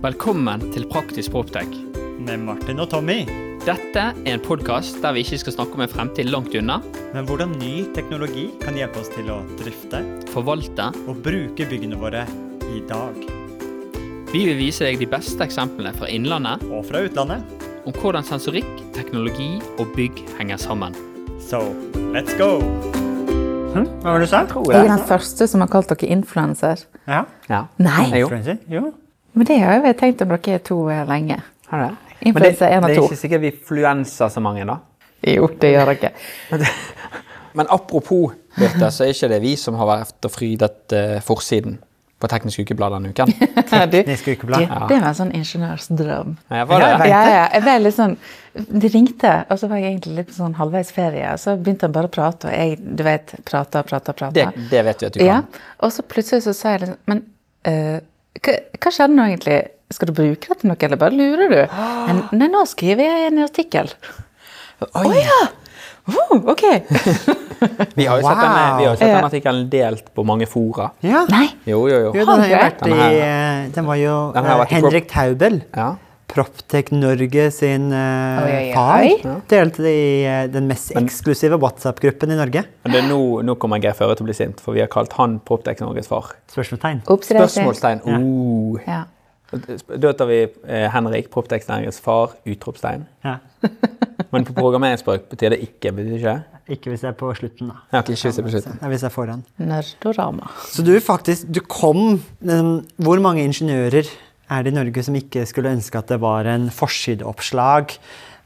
Velkommen til Praktisk Proptech. Med Martin og Tommy. Dette er en podkast der vi ikke skal snakke om en fremtid langt unna, Men hvordan ny teknologi kan hjelpe oss til å drifte forvalte. og bruke byggene våre i dag. Vi vil vise deg de beste eksemplene fra innlandet Og fra utlandet. om hvordan sensorikk, teknologi og bygg henger sammen. So, let's go! Hm? Hva var det du sa? Jeg er den første som har kalt dere influenser. Ja. Ja. Nei, Influencer? Jo. Men det har jeg tenkt om dere er to eh, lenge. Har det? Én det er ikke sikkert vi fluenser så mange, da. Jo, det gjør dere. Men apropos Birte, så er ikke det vi som har vært og frydet uh, forsiden på Teknisk Ukeblad denne uken. Teknisk Ukeblad. det, det var en sånn ingeniørsdrøm. Ja, var Ja, det? Ja, ja, jeg ble litt sånn De ringte, og så var jeg egentlig litt sånn halvveis ferie. Og så begynte han bare å prate, og jeg du vet, prata, og prata. Det, det vet vi at du kan. Ja, og så plutselig så sa jeg liksom Men eh, hva, hva skjedde nå egentlig? Skal du bruke det til noe, eller bare lurer du? Men, nei, nå skriver jeg en artikkel. Å ja! Oh, ok. Vi har jo sett, Wow. den, vi har jo sett Ja. den artikkelen delt på mange fora. Ja. Nei. Jo, jo, jo. Jo, den har jo vært i eh, Den var jo Den har eh, vært Henrik Taubel. Ja. Proptech Norge sin uh, Oi, oi, oi. far delte det i uh, den mest eksklusive WhatsApp-gruppen i Norge. Men det er nå, nå kommer Geir Føre til å bli sint, for vi har kalt han Proptech Norges far. Spørsmålstegn. Spørsmålstegn. Ja. Uh. Ja. Da tar vi eh, Henrik, Proptech Norges far, utropstegn. Ja. Men på programmeringsspråk betyr det ikke, betyr det ikke? Ikke hvis jeg er på slutten, da. Ja, ikke hvis jeg er på slutten. Er hvis jeg er foran. Nerdorama. Så du faktisk, du kom um, Hvor mange ingeniører er det i Norge som ikke skulle ønske at det var en forsideoppslag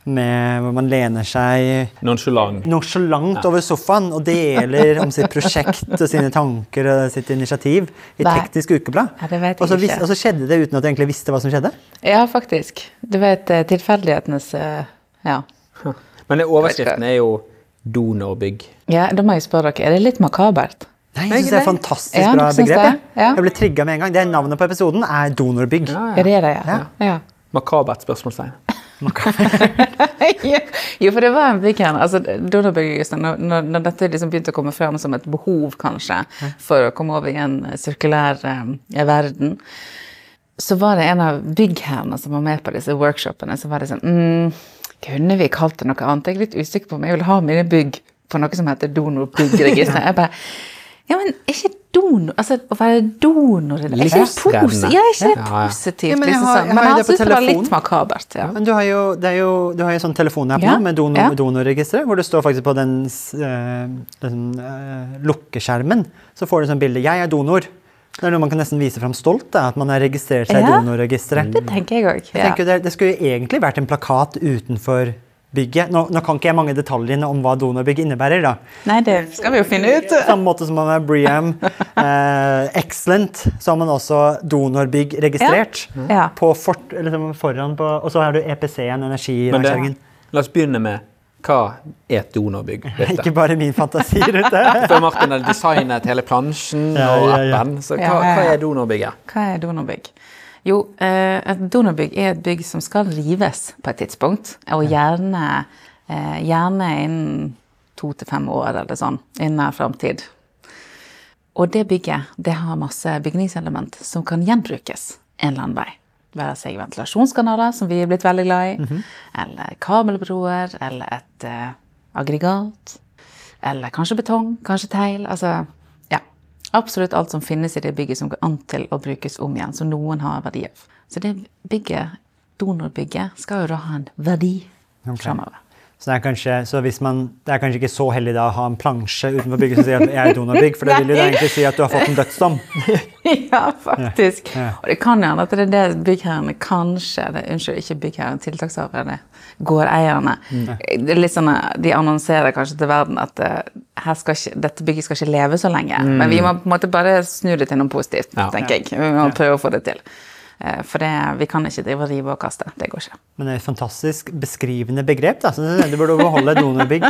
med, hvor man lener seg Nonchalant. nonchalant over sofaen og deler om sitt prosjekt og sine tanker og sitt initiativ i Nei. Teknisk Ukeblad? Ja, det vet jeg og, så ikke. og så skjedde det uten at du egentlig visste hva som skjedde? Ja, faktisk. Du vet eh, tilfeldighetenes eh, Ja. Men det, overskriften er jo donorbygg. ja. Da må jeg spørre dere, er det litt makabert? Nei, jeg synes det er et fantastisk Ja, bra begrep. det? Jeg, Ja. jeg ble trigga med en gang. Det er Navnet på episoden er Donorbygg. Ja, Er det det, ja? Ja. ja. Makabert spørsmålstegn. Jo, for det var en weekend. Altså, donorbeveggelsen, når, når, når dette liksom begynte å komme frem som et behov, kanskje, for å komme over i en sirkulær um, verden, så var det en av byggherrene som var med på disse workshopene, så var det sånn mm, Kunne vi kalt det noe annet? Jeg er litt usikker på om jeg vil ha mine bygg på noe som heter donorbyggregister. Jeg bare Ja, men er ikke donor Altså, å være donor Er ikke det positivt? ja, ikke det Ja, ja. positivt? Ja, men jeg liksom har- sånn? jeg har Men han det på syntes det var litt makabert. Ja. Men du har jo, det er jo, du har jo sånn telefonapp Ja, med donor, ja. donorregisteret, hvor det står faktisk på den, eh, den uh, lukkeskjermen, så får du sånn bilde 'Jeg er donor'. Det er noe man kan nesten vise fram stolt, da, at man har registrert seg i donorregisteret. Det tenker jeg også, Jeg tenker det, det skulle jo egentlig vært en plakat utenfor bygget. Nå, nå kan ikke jeg mange detaljene om hva donorbygg innebærer, da. Nei, det skal vi jo finne ut. Samme måte som man har Briam eh, Excellent, så har man også donorbygg registrert. Ja. På fort, liksom foran på, og så har du EPC-en, energirangeringen. la oss begynne med hva er et donorbygg? Ikke bare min fantasi rundt det. Før Martin har designet hele plansjen Ja, og ja, ja. appen. Så hva, Ja, ja, ja. hva er donorbygget? Hva er donorbygg? Jo, eh, et donorbygg er et bygg som skal rives på et tidspunkt. Og gjerne, eh, gjerne innen to til fem år eller sånn. Innen nær framtid. Og det bygget det har masse bygningselement som kan gjenbrukes en eller annen vei. Være seg ventilasjonskanaler, som vi er blitt veldig glad i, eller kabelbroer, eller et uh, aggregat. Eller kanskje betong, kanskje teil. Altså. Absolutt alt som finnes i det bygget som går an til å brukes om igjen, som noen har verdi av. Så det bygget, donorbygget, skal jo da ha en verdi fremover. Så, det er kanskje, man, det er kanskje ikke så heldig da å ha en plansje utenfor bygget som sier at jeg er donorbygg, for det vil jo da egentlig si at du har fått en dødsdom. ja, faktisk. Ja, ja. Og det kan hende at det er det byggherrene kanskje det, Unnskyld, ikke byggherren, tiltakshaverne, gårdeierne. Det er litt sånn, De annonserer kanskje til verden at eh, ikke, dette bygget skal ikke leve så lenge. Men vi må på en måte bare snu det til noe positivt, Ja. tenker jeg. Vi må prøve å få det til. Eh, For det, vi kan ikke drive og rive og kaste. Det går ikke. Men det er et fantastisk beskrivende begrep, da, så du burde beholde donorbygg.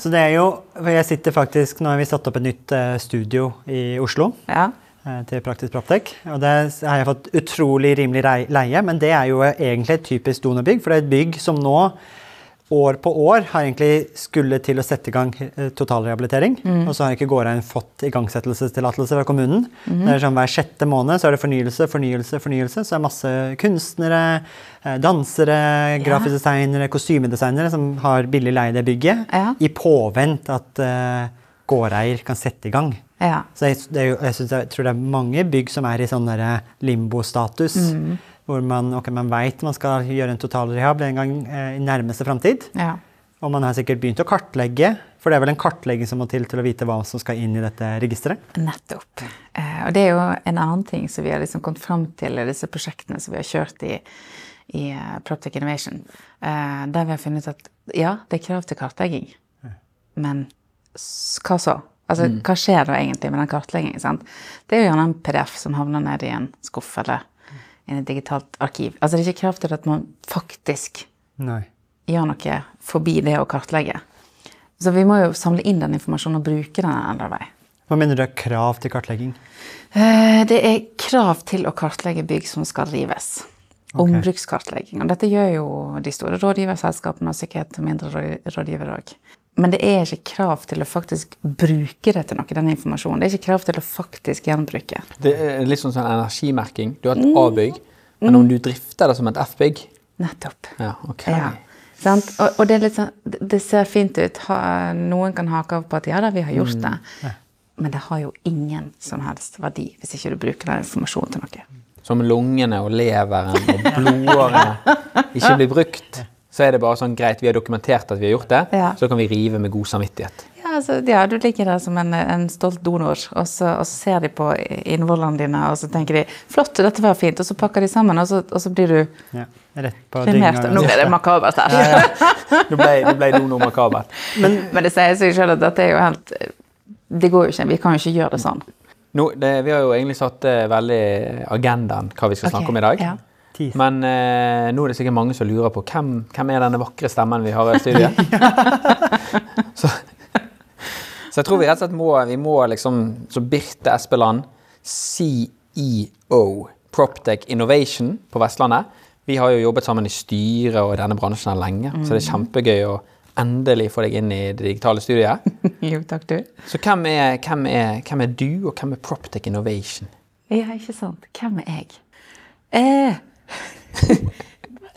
Så det er jo, for jeg sitter faktisk, Nå har vi satt opp et nytt eh, studio i Oslo. Ja. eh, til Praktisk Proptek. Og det har jeg fått utrolig rimelig leie, men det er jo egentlig et typisk donorbygg, for det er et bygg som nå år på år har egentlig skulle til å sette i gang totalrehabilitering. totalrehabilitering. Og så har ikke gårdeieren fått igangsettelsestillatelse fra kommunen. Det er sånn Hver sjette måned så er det fornyelse, fornyelse, fornyelse. Så er det masse kunstnere, dansere, dansere, grafiske designere, kostymedesignere som har billig leie det bygget, Ja. i påvent at uh, gårdeier kan sette i gang. Ja. Så jeg, det jo, jeg, synes, jeg tror det er mange bygg som er i sånn limbo-status. Hvor man, okay, man veit man skal gjøre en totalrehab en gang eh, i nærmeste framtid. ja. Og man har sikkert begynt å kartlegge, for det er vel en kartlegging som må til til å vite hva som skal inn i dette registeret. Nettopp. Eh, og det er jo en annen ting som vi har liksom kommet fram til i disse prosjektene som vi har kjørt i, i uh, Proptech Innovation, eh, der vi har funnet at ja, det er krav til kartlegging, men s- hva så? Altså, hva skjer da egentlig med den kartleggingen? sant? Det er jo gjerne en PDF som havner ned i en skuff eller i et digitalt arkiv. Altså, det er ikke krav til at man faktisk Nei. gjør noe forbi det å kartlegge. Så vi må jo samle inn den informasjonen og bruke den en eller vei. Hva mener du er krav til kartlegging? Eh, Det er krav til å kartlegge bygg som skal rives. Ombrukskartlegging. Og dette gjør jo de store rådgiverselskapene og sikkert mindre rå- rådgivere òg. Men det er ikke krav til å faktisk bruke det til noe, den informasjonen. Det er ikke krav til å faktisk gjenbruke. Det er litt sånn, sånn energimerking. Du har et A-bygg, men om du drifter det som et F-bygg Nettopp. Ja, ok. Ja. Sant? Og, og det er litt sånn Det ser fint ut. Ha, noen kan hake av på at ja da, vi har gjort det. Men det har jo ingen som helst verdi hvis ikke du bruker den informasjonen til noe. Som lungene og leveren og blodårene ikke blir brukt, så er det bare sånn greit, vi har dokumentert at vi har gjort det, Ja. så kan vi rive med god samvittighet. Ja, altså, ja, du ligger der som en, en stolt donor, og så, og så ser de på innvollene dine, og så tenker de 'flott, dette var fint', og så pakker de sammen, og så, og så blir du Ja, rett på dynga. Nå ble det makabert her. Nå ble, nå ble donor makabert. Men det sier seg selv at dette er jo helt Det går jo ikke. Vi kan jo ikke gjøre det sånn. Nå, det, vi har jo egentlig satt eh, veldig agendaen hva vi skal snakke om i dag. ja. Men eh, nå er det sikkert mange som lurer på hvem, hvem er denne vakre stemmen vi har i studiet. så, så jeg tror vi rett og slett må, vi må liksom Så Birte Espeland, CEO Proptech Innovation på Vestlandet. Vi har jo jobbet sammen i styret og i denne bransjen her lenge, så det er kjempegøy å endelig få deg inn i det digitale studiet. Jo, takk, du. Så hvem er, hvem er, hvem er du, og hvem er Proptech Innovation? Ja, ikke sant. Hvem er jeg? Eh.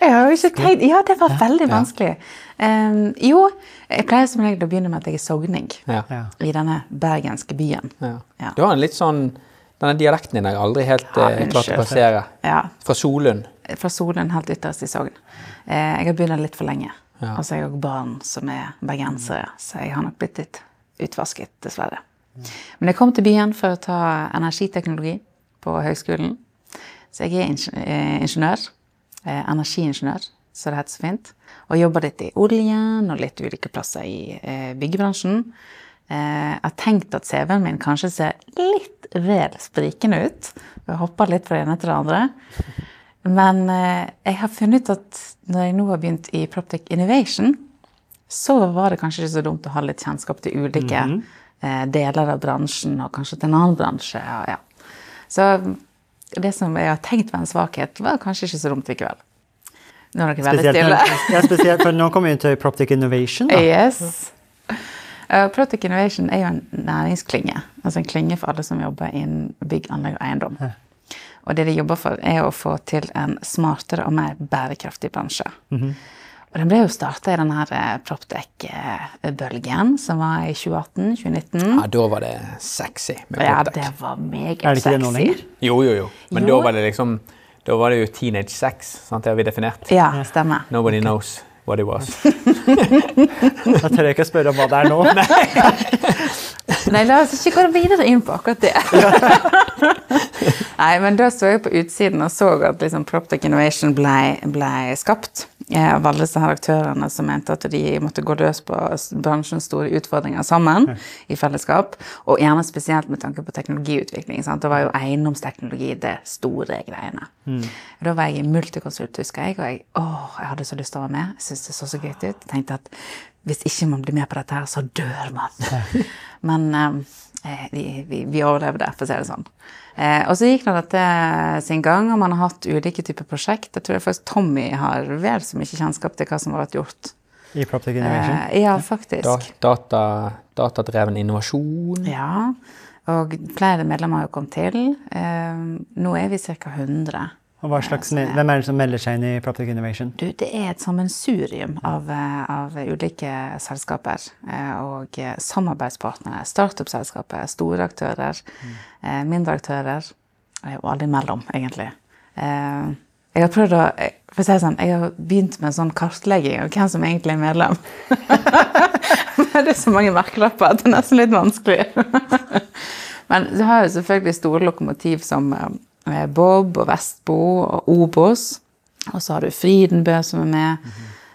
Jeg har jo ikke tenkt Ja, det var veldig vanskelig. Um, jo, jeg pleier som regel å begynne med at jeg er sogning i denne bergenske byen. Ja. Ja. Du har en litt sånn Denne dialekten din har jeg aldri helt Ja, eh, klart å passere. Ja, Fra Solund. fra Solen helt ytterst i Sogn. Uh, jeg har begynt litt for lenge. Ja. Og så har jeg òg barn som er bergensere, så jeg har nok blitt litt utvasket, dessverre. Men jeg kom til byen for å ta energiteknologi på høgskolen. Så jeg er ingeniør, eh, ingeniør eh, energiingeniør, så det heter så fint. Og jobber litt i oljen og litt ulike plasser i eh, byggebransjen. Jeg har tenkt at CV-en min kanskje ser litt vel sprikende ut. Jeg hopper litt fra det ene til det andre. Men jeg har funnet ut at når jeg nå har begynt i Proptic Innovation, så var det kanskje ikke så dumt å ha litt kjennskap til ulike eh, deler av bransjen, og kanskje til en annen bransje. Ja, ja. Så det som jeg har tenkt var en svakhet, var kanskje ikke så dumt likevel. Nå er dere veldig stille. ja, spesielt, for nå kommer vi inn til Proptic Innovation. Da. Yes. Uh, Proptic Innovation er jo en næringsklynge. Altså en klynge for alle som jobber innen bygg, anlegg og eiendom. Og det de jobber for, er å få til en smartere og mer bærekraftig bransje. Og den ble jo starta i den her eh, Proptec-bølgen som var i 2018-2019. Ja, da var det sexy med Ja, det var meget Er det ikke det nå sexy. lenger? Jo, jo, jo. Men Jo. da var det liksom Da var det jo teenage sex. Sant? Det har vi definert. Ja, stemmer. Nobody knows what it was. Da tør jeg ikke spørre om hva det er nå. Nei, la oss ikke gå videre inn på akkurat det. Nei, men da så jeg på utsiden og så at liksom Proptech Innovation ble, ble skapt eh, av alle disse aktørene som mente at de måtte gå løs på bransjens store utfordringer sammen i fellesskap. Og gjerne spesielt med tanke på teknologiutvikling. Sant? Da var jo eiendomsteknologi det store greiene. Da var jeg i Multiconsult, husker jeg, og jeg, å, jeg hadde så lyst til å være med. Jeg syntes det så så gøy ut. Jeg tenkte at hvis ikke man blir med på dette her, så dør man. Men eh, vi, vi, vi overlevde, for å si det sånn. Eh, og så gikk nå dette sin gang, og man har hatt ulike typer prosjekt. Jeg tror faktisk Tommy har vel så mye kjennskap til hva som har vært gjort i Proptic Innovation. Eh, ja, faktisk. Da, data, datadreven innovasjon. Ja, og flere medlemmer har jo kommet til. Eh, nå er vi ca. 100. Me- hvem er det som melder seg inn i Proptic Innovation? Du, det er et sammensurium av, eh, av ulike selskaper eh, og eh, samarbeidspartnere. Startup-selskaper, store aktører, mm. mindre aktører. Og alle imellom, egentlig. Jeg har prøvd å for å si sånn, jeg har begynt med en sånn kartlegging av hvem som egentlig er medlem. Men det er så mange merkelapper at det er nesten litt vanskelig. Men du har jo selvfølgelig store lokomotiv som Bob og Vestbo og Obos. Og så har du Frydenbø som er med.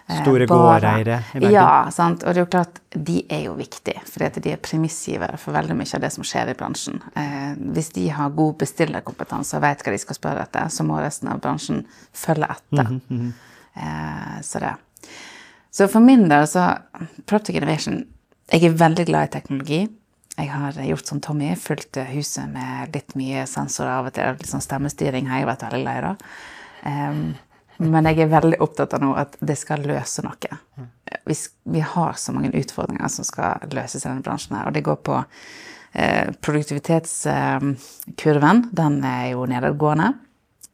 eh, Store Bara. gårdeiere i verden. Ja, sant? og det er jo klart, de er jo viktige. For de er premissgivere for veldig mye av det som skjer i bransjen. Eh, hvis de har god bestillerkompetanse og vet hva de skal spørre etter, så må resten av bransjen følge etter. eh, så det. Så for min del så Proptech Innovation Jeg er veldig glad i teknologi. Jeg har gjort som Tommy, fulgt huset med litt mye sensorer av og til. Litt sånn stemmestyring har jeg vært veldig lei av. Um, men jeg er veldig opptatt av nå at det skal løse noe. Vi, vi har så mange utfordringer som skal løses i denne bransjen her, og det går på eh, produktivitetskurven. den er jo nedadgående.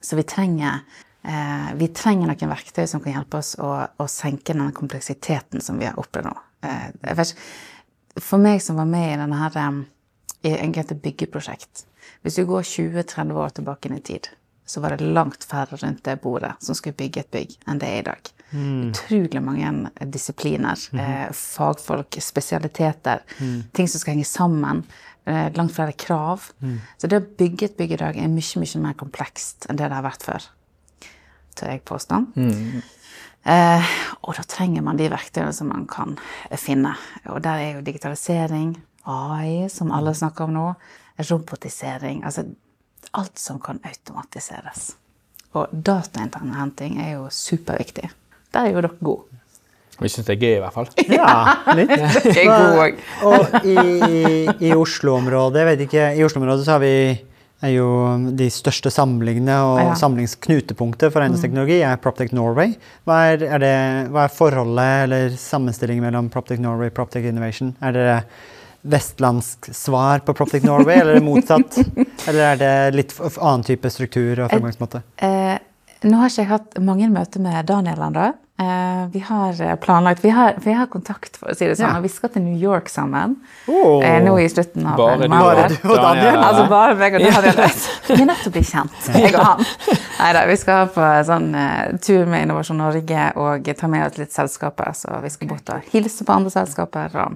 Så vi trenger, eh, vi trenger noen verktøy som kan hjelpe oss å, å senke den kompleksiteten som vi har opplevd nå. Eh, jeg vet ikke, for meg som var med i denne her, i et byggeprosjekt Hvis du går 20-30 år tilbake i tid, så var det langt færre rundt det bordet som skulle bygge et bygg, enn det er i dag. Utrolig mange disipliner, eh, fagfolk, spesialiteter, ting som skal henge sammen. Eh, langt flere krav. Så det å bygge et bygg i dag er mye, mye mer komplekst enn det det har vært før. Tør jeg påstå. Eh, og da trenger man de verktøyene som man kan eh, finne. Og der er jo digitalisering, AI, som alle snakker om nå, robotisering Altså alt som kan automatiseres. Og datainnhenting er jo superviktig. Der er jo dere gode. Vi syns det er gøy, i hvert fall. Ja, litt. det er god òg. Og i, i Oslo-området, jeg vet ikke, i Oslo-området så har vi er jo de største samlingene og Ja. samlingsknutepunktet for eiendomsteknologi er Proptech Norway. Hva er, er det, hva er forholdet eller sammenstillingen mellom Proptech Norway og Proptech Innovation? Er det vestlandsk svar på Proptech Norway, eller er det motsatt? eller er det litt annen type struktur og fremgangsmåte? Eh, nå har ikke jeg hatt mange møter med Daniel ennå. Eh, vi har eh, planlagt Vi har, vi har kontakt, for å si det sånn. Ja. og Vi skal til New York sammen. Oh, nå i slutten av Bare du. Bare du og Daniel? Altså bare meg og Daniel. Vi er nødt til å bli kjent, jeg og han. Neida, vi skal på sånn eh, tur med Innovasjon Norge og ta med oss litt selskaper. Så vi skal bort og hilse på andre selskaper og,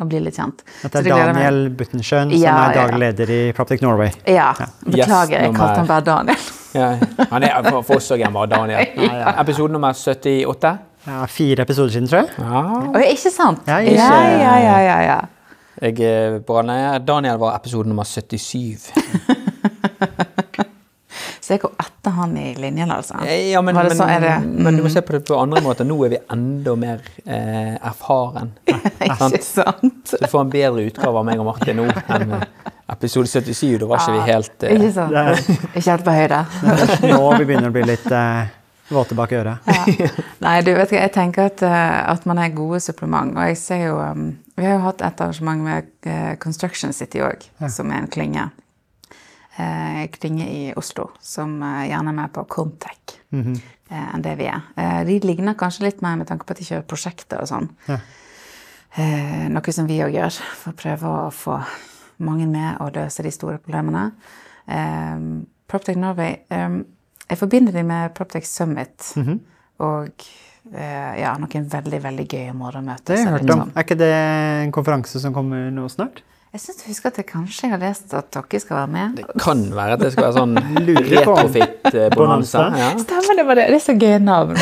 og bli litt kjent. Dette er det Daniel meg. Daniel Buttensjøen, som Ja, er ja, daglig leder i Proptic Norway. Ja. Yes, Beklager, jeg kalte han bare Daniel. Ja, han er for, oss òg en bare Daniel. Episode nummer 78. Ja, fire episoder siden, tror jeg. Ja. Oi, ikke sant? Ja, ja, ikke- ja, ja, ja, ja. Jeg, eh, Daniel var episode nummer 77. Så jeg går etter han i linjen, altså. Eh, Ja, men, det men, så- er det- men du må se på det på andre måter. Nå er vi enda mer eh, erfaren. Ikke sant? sant? Så du får en bedre utgave av meg og Martin nå enn eh, episode 77. Da var ikke vi helt eh, Ikke sant? Ikke helt på høyde. Nå vi begynner å bli litt eh, våte bak øret. Ja. Nei, du vet ikke, jeg tenker at, eh, at man er gode supplement. Og jeg ser jo um, Vi har jo hatt et arrangement med Construction City òg, som er en klynge. Eh, klynge i Oslo, som eh, gjerne er med på Comtech Mhm. eh, enn det vi er. Eh, de ligner kanskje litt mer med tanke på at de kjører prosjekter og sånn. Ja. Eh, noe som vi òg gjør, for å prøve å få mange med og løse de store problemene. Proptech Norway Jeg forbinder de med Proptech Summit Mhm. og eh, ja, noen veldig veldig gøye morgenmøter. Det har jeg hørt om. Er ikke det en konferanse som kommer nå snart? Jeg syns du husker at jeg kanskje har lest at dere skal være med. Det kan være at det skal være sånn retrofit-bonanza. Ja. Stemmer, det var det. Det er så gøye navn.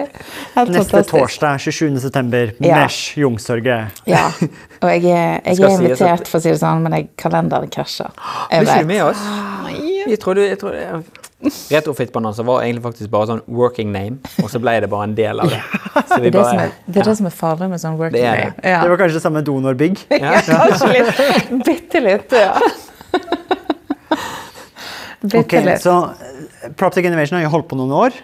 Neste torsdag 27. september. Ja. Mesh Youngstorget. Ja. Og jeg er, jeg er invitert, for å si det sånn, men jeg, kalenderen krasjer. Blir ikke du med oss? Jeg trodde, jeg trodde Retrofit-bonanza var egentlig faktisk bare sånn working name, og så ble det bare en del av det. Så vi Det er det som er, det, er det som er farlig med sånn working Det name. det. Ja. Det var kanskje det samme donorbygg? Ja, kanskje litt. Bitte litt, ja. Bitte Ok, litt. så Proptic Innovation har jo holdt på noen år.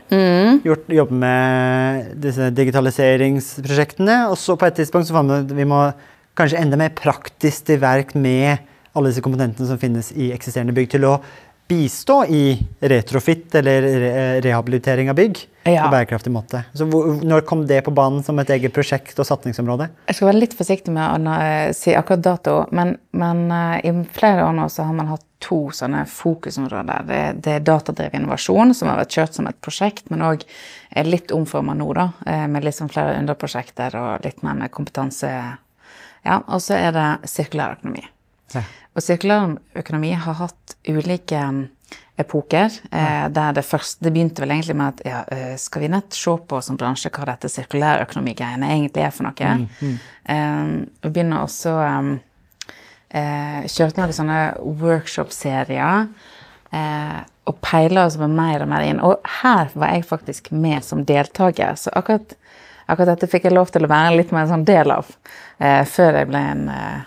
Gjort, jobber med disse digitaliseringsprosjektene. Og så på et tidspunkt så fant vi at vi må kanskje enda mer praktisk til verk med alle disse komponentene som finnes i eksisterende bygg, til å bistå i retrofit eller re rehabilitering av bygg Ja. på bærekraftig måte. Så når kom det på banen som et eget prosjekt og satsingsområde? Jeg skal være litt forsiktig med å si akkurat dato, men, men eh, i flere år nå så har man hatt to sånne fokusområder. Det, det er datadrevet innovasjon, som har vært kjørt som et prosjekt, men òg er litt omforma nå, da, eh, med sånn flere underprosjekter og litt mer med kompetanse. Ja, og så er det sirkulær økonomi. Ja. Og sirkulær økonomi har hatt ulike mm, epoker. Eh, der det først, det begynte vel egentlig med at ja, eh, skal vi nett se på som bransje hva dette sirkulærøkonomigreiene egentlig er for noe? Eh, vi begynner også um, eh, Kjørte noen sånne workshop-serier. Eh, og peiler oss mer og mer inn. Og her var jeg faktisk med som deltaker. Så akkurat, akkurat dette fikk jeg lov til å være litt mer en sånn del av eh, før jeg ble en eh,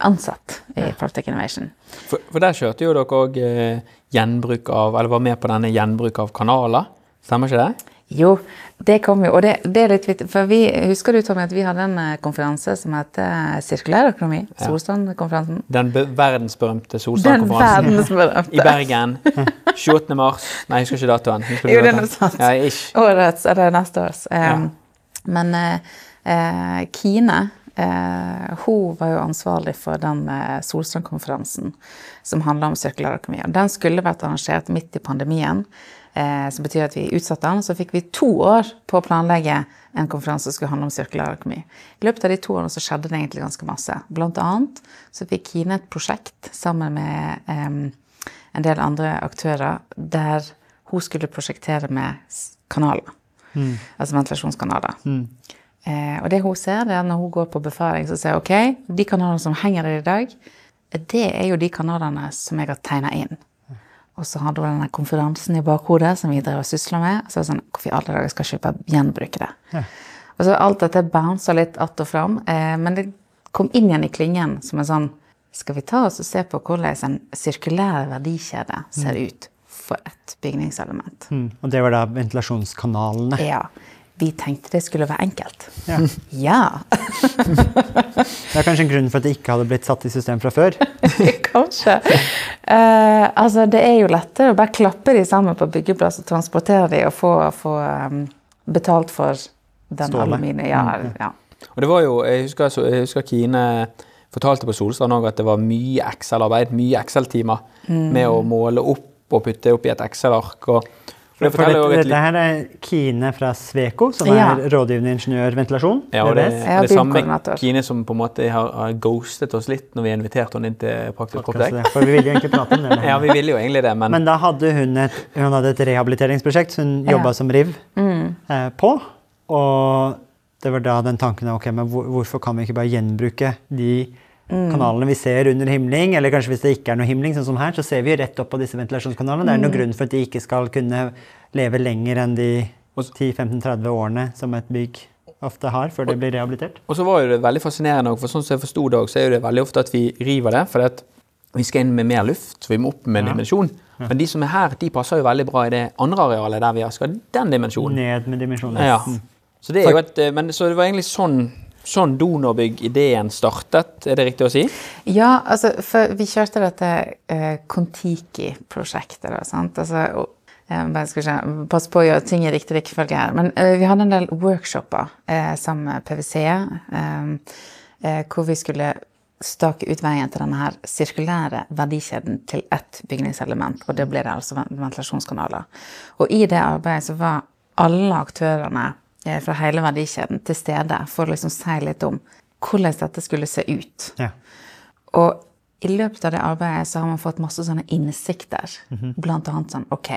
ansatt i Proptech Innovation. For, for der kjørte jo dere òg eh, gjenbruk av Eller var med på denne gjenbruk av kanaler. Stemmer ikke det? Jo, det kom jo, og det, det er litt vittig, for vi, husker du Tommy, at vi hadde en eh, konferanse som heter Sirkulær økonomi? Solstrandkonferansen. Den be verdensberømte Den Solstrandkonferansen i Bergen 28. mars. Nei, jeg husker ikke datoen. Husker Jo, det er noe sant. Ja, årets, eller neste års. Um, Men uh, eh, Kine eh, hun var jo ansvarlig for den eh, Solstrandkonferansen som handla om sirkulær økonomi. Og Den skulle vært arrangert midt i pandemien, eh, som betyr at vi utsatte den. Så fikk vi to år på å planlegge en konferanse som skulle handle om sirkulær økonomi. I løpet av de to årene så skjedde det egentlig ganske masse. Blant annet så fikk Kine et prosjekt sammen med eh, en del andre aktører der hun skulle prosjektere med kanaler. kanaler. Altså ventilasjonskanaler. Eh, og det hun ser, det er når hun går på befaring, så sier hun ok, de kanalene som henger der i dag, det er jo de kanalene som jeg har tegna inn. Og så hadde hun denne konferansen i bakhodet som vi drev og sysla med. Og så er det sånn, hvorfor i alle dager skal jeg ikke bare gjenbruke det? Og så alt dette bounsa litt att og fram, eh, men det kom inn igjen i klingen som en sånn Skal vi ta oss og se på hvordan en sirkulær verdikjede ser ut for et bygningselement? Mm. Og det var da ventilasjonskanalene. Ja. Vi tenkte det skulle være enkelt. Ja. Ja. Det er kanskje en grunn for at det ikke hadde blitt satt i system fra før. Kanskje. Uh, altså, det er jo lettere å bare klappe de sammen på byggeplass og transportere de og få, få um, betalt for den Stålet. aluminium. Ja, ja. Og det var jo, Jeg husker, jeg husker Kine fortalte på Solstrand òg at det var mye Excel-arbeid, mye Excel-timer med å måle opp og putte opp i et Excel-ark. og og For dette, et dette her er Kine fra Sveko, som Ja. er rådgivende ingeniør ventilasjon. ja, og det, det, det samme. Kine som på en måte har, har ghostet oss litt når vi inviterte henne inn til Praktisk Podcast, For vi ville jo egentlig prate om det. Ja, vi ville jo egentlig det, men, Men da hadde hun et, hun hadde et rehabiliteringsprosjekt som hun Ja. jobba som RIV eh, på. Og det var da den tanken ok, men hvor, hvorfor kan vi ikke bare gjenbruke de kanalene vi ser under himling? Eller kanskje hvis det ikke er noe himling, sånn som her, så ser vi rett opp på disse ventilasjonskanalene. Det er noen grunn for at de ikke skal kunne leve lenger enn de 10-15-30 årene som et bygg ofte har før det blir rehabilitert. Og så var jo det veldig fascinerende, for sånn som jeg forsto det, så er det veldig ofte at vi river det. For at vi skal inn med mer luft, så vi må opp med en Ja. dimensjon. Men de som er her, de passer jo veldig bra i det andre arealet der vi skal den dimensjonen. Ned med dimensjonen. Ja. Mm. Så det er jo et, eh, men, så det var egentlig sånn, sånn donorbygg-ideen startet, er det riktig å si? Ja, altså, for vi kjørte dette eh, Kon-Tiki-prosjektet. Altså, og, bare skal ikke passe på å gjøre ting i riktig rekkefølge her. Men eh, vi hadde en del workshoper eh, sammen med PwC, eh, eh, hvor vi skulle stake ut veien til denne her sirkulære verdikjeden til ett bygningselement, og det ble det altså ventilasjonskanaler. Og i det arbeidet så var alle aktørene eh, fra hele verdikjeden til stede for å liksom si litt om hvordan dette skulle se ut. Ja. Og i løpet av det arbeidet så har man fått masse sånne innsikter. Blant annet sånn OK.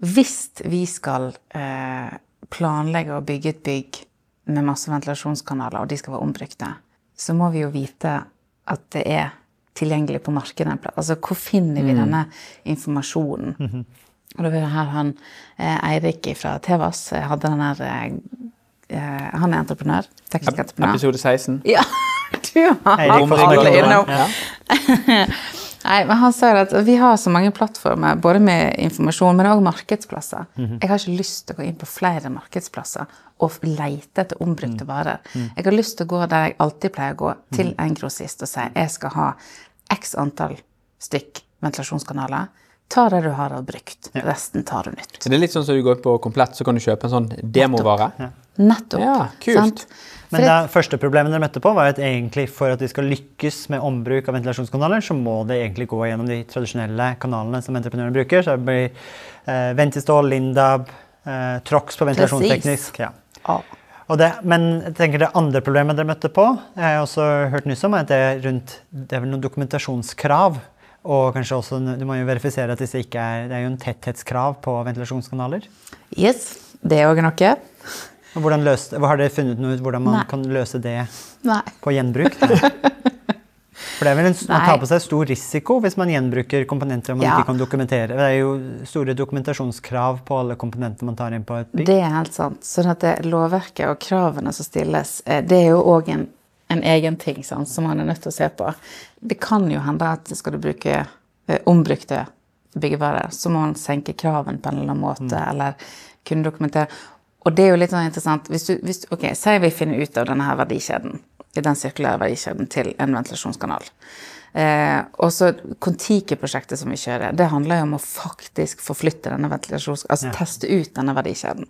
Hvis vi skal eh, planlegge å bygge et bygg med masse ventilasjonskanaler, og de skal være ombrukte, så må vi jo vite at det er tilgjengelig på markedet. Altså, hvor finner vi denne informasjonen? Og da vil jeg her han eh, Eirik fra Tevas eh, hadde den her eh, Han er entreprenør. Teknisk entreprenør. Episode 16. Ja, du har Lundberg. innom. Ja. Nei, men han sier at vi har så mange plattformer, både med informasjon, men òg markedsplasser. Mhm. Jeg har ikke lyst til å gå inn på flere markedsplasser og lete etter ombrukte Mm. varer. Jeg har lyst til å gå der jeg alltid pleier å gå, til Mhm. en grossist og si jeg skal ha x antall stykk ventilasjonskanaler. Ta det du har av brukt, resten tar du nytt. Er det er litt sånn som du går på Komplett, så kan du kjøpe en sånn demovare. Nettopp. Ja, kult. sant? Men det første problemet dere møtte på, var at egentlig for at de skal lykkes med ombruk av ventilasjonskanaler, så må det egentlig gå gjennom de tradisjonelle kanalene som entreprenørene bruker. Så det blir eh, Ventistål, Lindab, eh, Trox på ventilasjonsteknisk. Ja. Ja. Og det, men jeg tenker det andre problemet dere møtte på, jeg har også hørt nyss om, er at det er rundt det er vel noen dokumentasjonskrav. Og kanskje også, du må jo verifisere at disse ikke er Det er jo en tetthetskrav på ventilasjonskanaler. Yes, det òg noe. Og hvordan løste, Har dere funnet noe ut hvordan man Nei. kan løse det Nei. på gjenbruk? Nei. For det er vel en, Man tar på seg stor risiko hvis man gjenbruker komponenter man Ja. ikke kan dokumentere. Det er jo store dokumentasjonskrav på alle komponenter man tar inn på et bygg. Det er helt sant. Sånn at det, lovverket og kravene som stilles, eh, det er jo òg en, en egen ting sant, som man er nødt til å se på. Det kan jo hende at skal du bruke eh, ombrukte byggevarer, så må man senke kravene på en eller annen måte, eller kunne dokumentere. Og det er jo litt sånn interessant hvis du, hvis, Ok, si vi finner ut av denne her verdikjeden, i den sirkulære verdikjeden til en ventilasjonskanal. Eh, og så Kon-Tiki-prosjektet som vi kjører, det handler jo om å faktisk forflytte denne ventilasjons... Altså teste ut denne verdikjeden.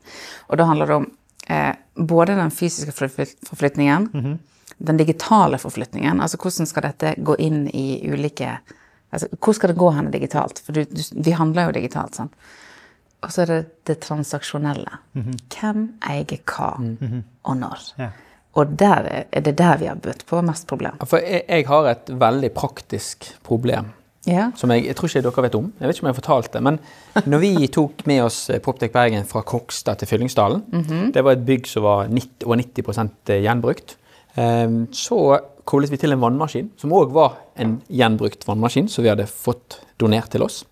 Og da handler det om eh, både den fysiske forflyt- forflytningen, den digitale forflytningen, altså hvordan skal dette gå inn i ulike altså Hvor skal det gå hen digitalt? For du, du, vi handler jo digitalt, sant. Og så er det det transaksjonelle. Hvem eier hva, og når? Yeah. Og der er det der vi har bøtt på mest problem. For jeg, jeg har et veldig praktisk problem. Yeah. Som jeg, jeg tror ikke dere vet om. Jeg vet ikke om jeg har fortalt det. Men når vi tok med oss eh, Poptech Bergen fra Kokstad til Fyllingsdalen, det var et bygg som var 90, over 90 gjenbrukt, eh, så koblet vi til en vannmaskin, som òg var en gjenbrukt vannmaskin, som vi hadde fått donert til oss.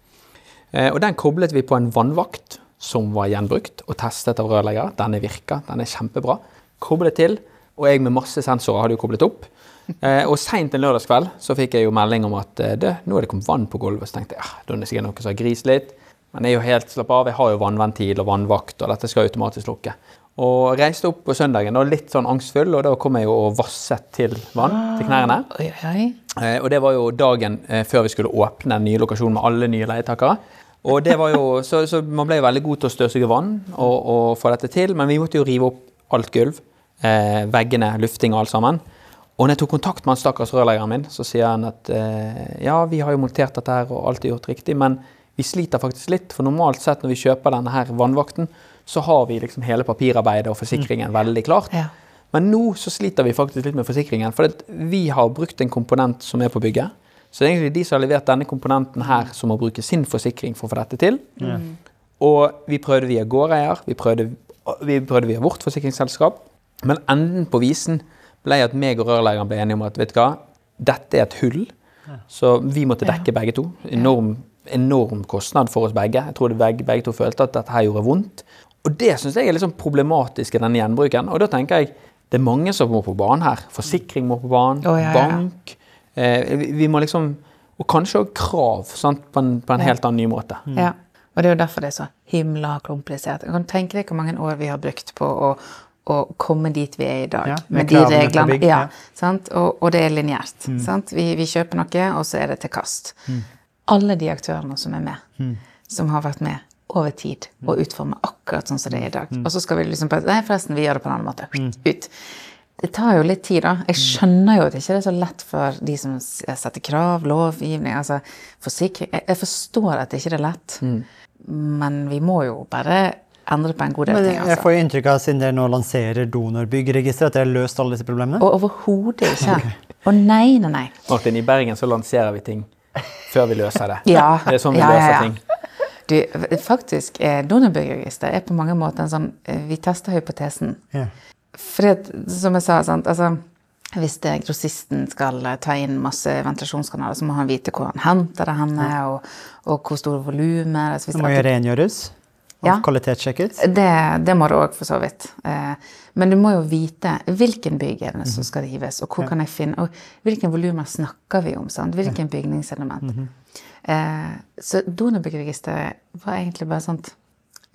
Eh, Og den koblet vi på en vannvakt som var gjenbrukt og testet av rørlegger. Denne virka, den er kjempebra. Koblet til, og jeg med masse sensorer hadde jo koblet opp. Eh, og seint en lørdagskveld så fikk jeg jo melding om at eh, det, nå er det kommet vann på gulvet. Så tenkte jeg ja, da er det sikkert noen som har grist litt. Men jeg er jo helt slapp av, jeg har jo vannventil og vannvakt, og dette skal automatisk lukke. Og reiste opp på søndagen da, litt sånn angstfull, og da kom jeg jo og vasset til vann til knærne. Oi, oi. Eh, Og det var jo dagen eh, før vi skulle åpne den nye lokasjonen med alle nye leietakere. Og det var jo, så, så man ble jo veldig god til å støvsuge vann og, og få dette til, men vi måtte jo rive opp alt gulv. Eh, veggene, lufting og alt sammen. Og når jeg tok kontakt med han stakkars rørleggeren min, så sier han at eh, ja, vi har jo montert dette her og alt er gjort riktig, men vi sliter faktisk litt. For normalt sett når vi kjøper denne her vannvakten, så har vi liksom hele papirarbeidet og forsikringen veldig klart. Ja. Men nå så sliter vi faktisk litt med forsikringen, for at vi har brukt en komponent som er på bygget. Så det er egentlig de som har levert denne komponenten her, som må bruke sin forsikring for å få dette til. Og vi prøvde via gårdeier, vi prøvde, vi prøvde via vårt forsikringsselskap. Men enden på visen ble at meg og rørleggeren ble enige om at vet du hva, dette er et hull. Så vi måtte dekke begge to. Enorm, enorm kostnad for oss begge. Jeg tror begge, begge to følte at dette her gjorde vondt. Og det syns jeg er litt sånn problematisk i denne gjenbruken. Og da tenker jeg det er mange som må på banen her. Forsikring må på banen. Oh, ja, ja. Bank. Eh, vi, vi må liksom Og kanskje òg krav sant, på en, på en helt annen ny måte. Ja. Og det er jo derfor det er så himla komplisert. Jeg kan tenke deg hvor mange år vi har brukt på å, å komme dit vi er i dag. Ja, med de reglene. bygg, ja, ja. sant? Og, og det er lineært. Mm. Vi, vi kjøper noe, og så er det til kast. Alle de aktørene som er med, som har vært med over tid og utforme akkurat sånn som det er i dag. Og så skal vi liksom bare Nei, forresten, vi gjør det på en annen måte. Ut. Det tar jo litt tid, da. Jeg skjønner jo at det ikke er så lett for de som setter krav, lovgivning, altså forsikring Jeg jeg forstår at det ikke er lett, men vi må jo bare endre på en god del Men ting. jeg altså. får jo inntrykk av, siden dere nå lanserer donorbyggregisteret, at dere har løst alle disse problemene? Og overhodet ikke. og nei, nei, nei. Martin, i Bergen så lanserer vi ting før vi løser det. Ja, Det er sånn vi ja, ja, løser ja. ting. Du, faktisk, eh, er på mange måter en sånn eh, Vi tester hypotesen. Yeah. For som jeg sa, sant, altså, hvis det, grossisten skal eh, ta inn masse ventilasjonskanaler, så må han vite hvor han henter det henne, og, og hvor store volumer. Altså, Det må jo rengjøres. Ja. kvalitetssjekkes? Det, det må det òg, for så vidt. Men du må jo vite hvilken bygg er det som skal rives, og hvor kan jeg finne Og hvilken volumer snakker vi om? sant? Hvilken bygningselement? Eh, Så donorbyggeregisteret var egentlig bare sånn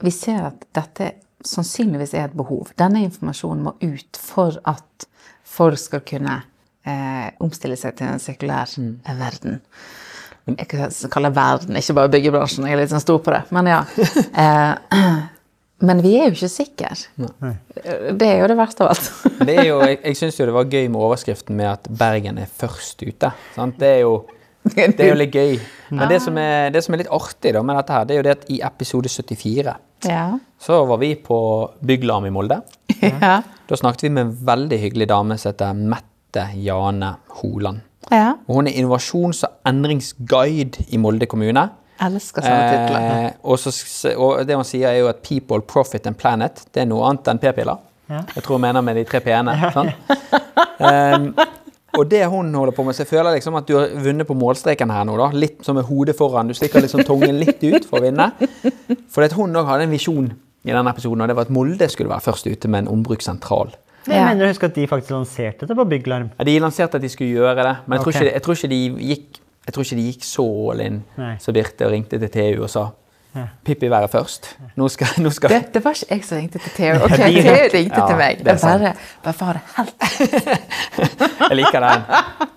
Vi ser at dette sannsynligvis er et behov. Denne informasjonen må ut for at folk skal kunne eh, omstille seg til en sirkulær eh, verden. Jeg kan kalle verden, ikke bare byggebransjen. Jeg er litt sånn stor på det. Men ja. Eh, men vi er jo ikke sikre. Det er jo det verste av alt. Det er jo, jeg jeg syns jo det var gøy med overskriften med at Bergen er først ute. Sant? Det, er jo, det er jo litt gøy. Men det som, er, det som er litt artig da med dette, her, det er jo det at i episode 74 Ja. så var vi på Bygglarm i Molde. Ja. Da snakket vi med en veldig hyggelig dame som heter Mette Jane Holand. ja. Og hun er innovasjons- og endringsguide i Molde kommune. Elsker sånne titler. Eh, og, så, og det hun sier, er jo at 'people, profit and planet' det er noe annet enn p-piller. Jeg tror hun mener med de tre p-ene. Sånn. Ehm, og det hun holder på med, så jeg føler liksom at du har vunnet på målstreken her nå. da, Litt som med hodet foran. Du stikker liksom tungen litt ut for å vinne. For at hun òg hadde en visjon i denne episoden, og det var at Molde skulle være først ute med en ombrukssentral. Men jeg mener husker at de faktisk lanserte det på Bygglarm. Ja, de lanserte at de skulle gjøre det, men jeg tror, okay. ikke, jeg tror, ikke, de gikk, jeg tror ikke de gikk så all in så Birte ringte til TU og sa. Pippi være først. Nå skal, nå skal Det, det var ikke jeg som ringte til Theo. Ok, Theo ringte Ja, til meg. det er bare, bare for det helt Jeg liker den.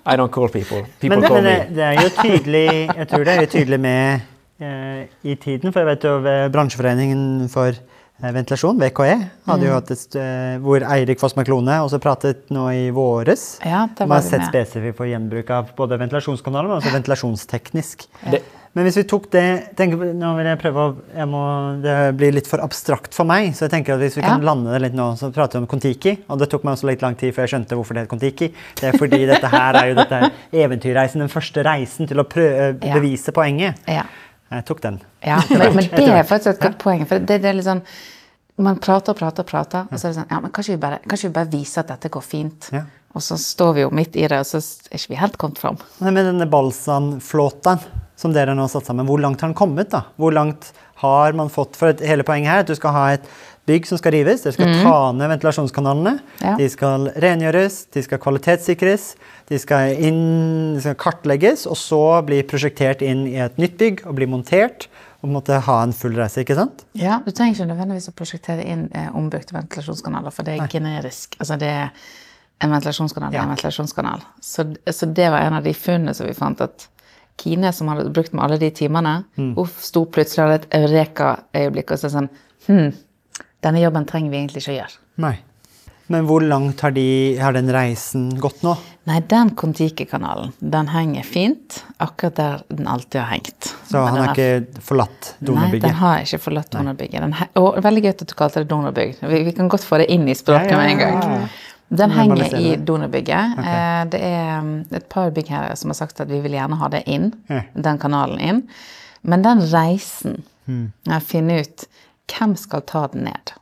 I don't call people. People Men, call men det, me. det er jo tydelig Jeg tror det er jo tydelig med eh, i tiden, for jeg vet jo Bransjeforeningen for eh, ventilasjon, VKE, hadde Mm. jo hatt et eh, hvor Eirik Fossmark Lone også pratet nå i våres. Ja, det var Man har sett spesifikt på gjenbruk av både ventilasjonskanaler, men også ventilasjonsteknisk. Det, Men hvis vi tok det tenker, Nå vil jeg prøve å jeg må, Det blir litt for abstrakt for meg, så jeg tenker at hvis vi kan lande det litt nå, så prater vi om Kon-Tiki. Og det tok meg også litt lang tid før jeg skjønte hvorfor det het Kon-Tiki. Det er fordi dette her er jo dette eventyrreisen, den første reisen til å prøve, Ja. bevise poenget. Ja. Jeg tok den. Ja, men, men det er faktisk et godt poeng. For det, det er litt sånn Man prater og prater prater, og så er det sånn Ja, men kanskje vi bare, kanskje vi bare viser at dette går fint? Ja. Og så står vi jo midt i det, og så er ikke vi helt kommet fram. Men denne Balsan-flåten som dere nå har satt sammen, hvor langt har den kommet? da? Hvor langt har man fått? For et, hele poenget her er at du skal ha et bygg som skal rives. Dere skal ta ned ventilasjonskanalene. Ja. De skal rengjøres, de skal kvalitetssikres, de skal, inn, de skal kartlegges, og så bli prosjektert inn i et nytt bygg og bli montert. Og måte ha en full reise, ikke sant? Ja, Du trenger ikke nødvendigvis å prosjektere inn eh, ombygde ventilasjonskanaler, for det er generisk. Altså det er En ventilasjonskanal Ja. en ventilasjonskanal. Så, så det var en av de funnene som vi fant, at Kine, som hadde brukt med alle de timene, Mm. uff, sto plutselig hadde et eureka-øyeblikk og sa sånn Hm, denne jobben trenger vi egentlig ikke å gjøre. Nei. Men hvor langt har, de, har den reisen gått nå? Nei, den Kon-Tiki-kanalen, den henger fint akkurat der den alltid har hengt. Så Men han har ikke forlatt donorbygget? Nei, den har ikke forlatt donorbygget. Og veldig gøy at du kalte det donorbygg. Vi, vi kan godt få det inn i språket Ja, ja, med en ja, gang. Den henger i donorbygget. Okay. Det er um, et par byggherrer som har sagt at vi vil gjerne ha det inn, yeah. den kanalen inn. Men den reisen, Mm. finne ut hvem skal ta den ned?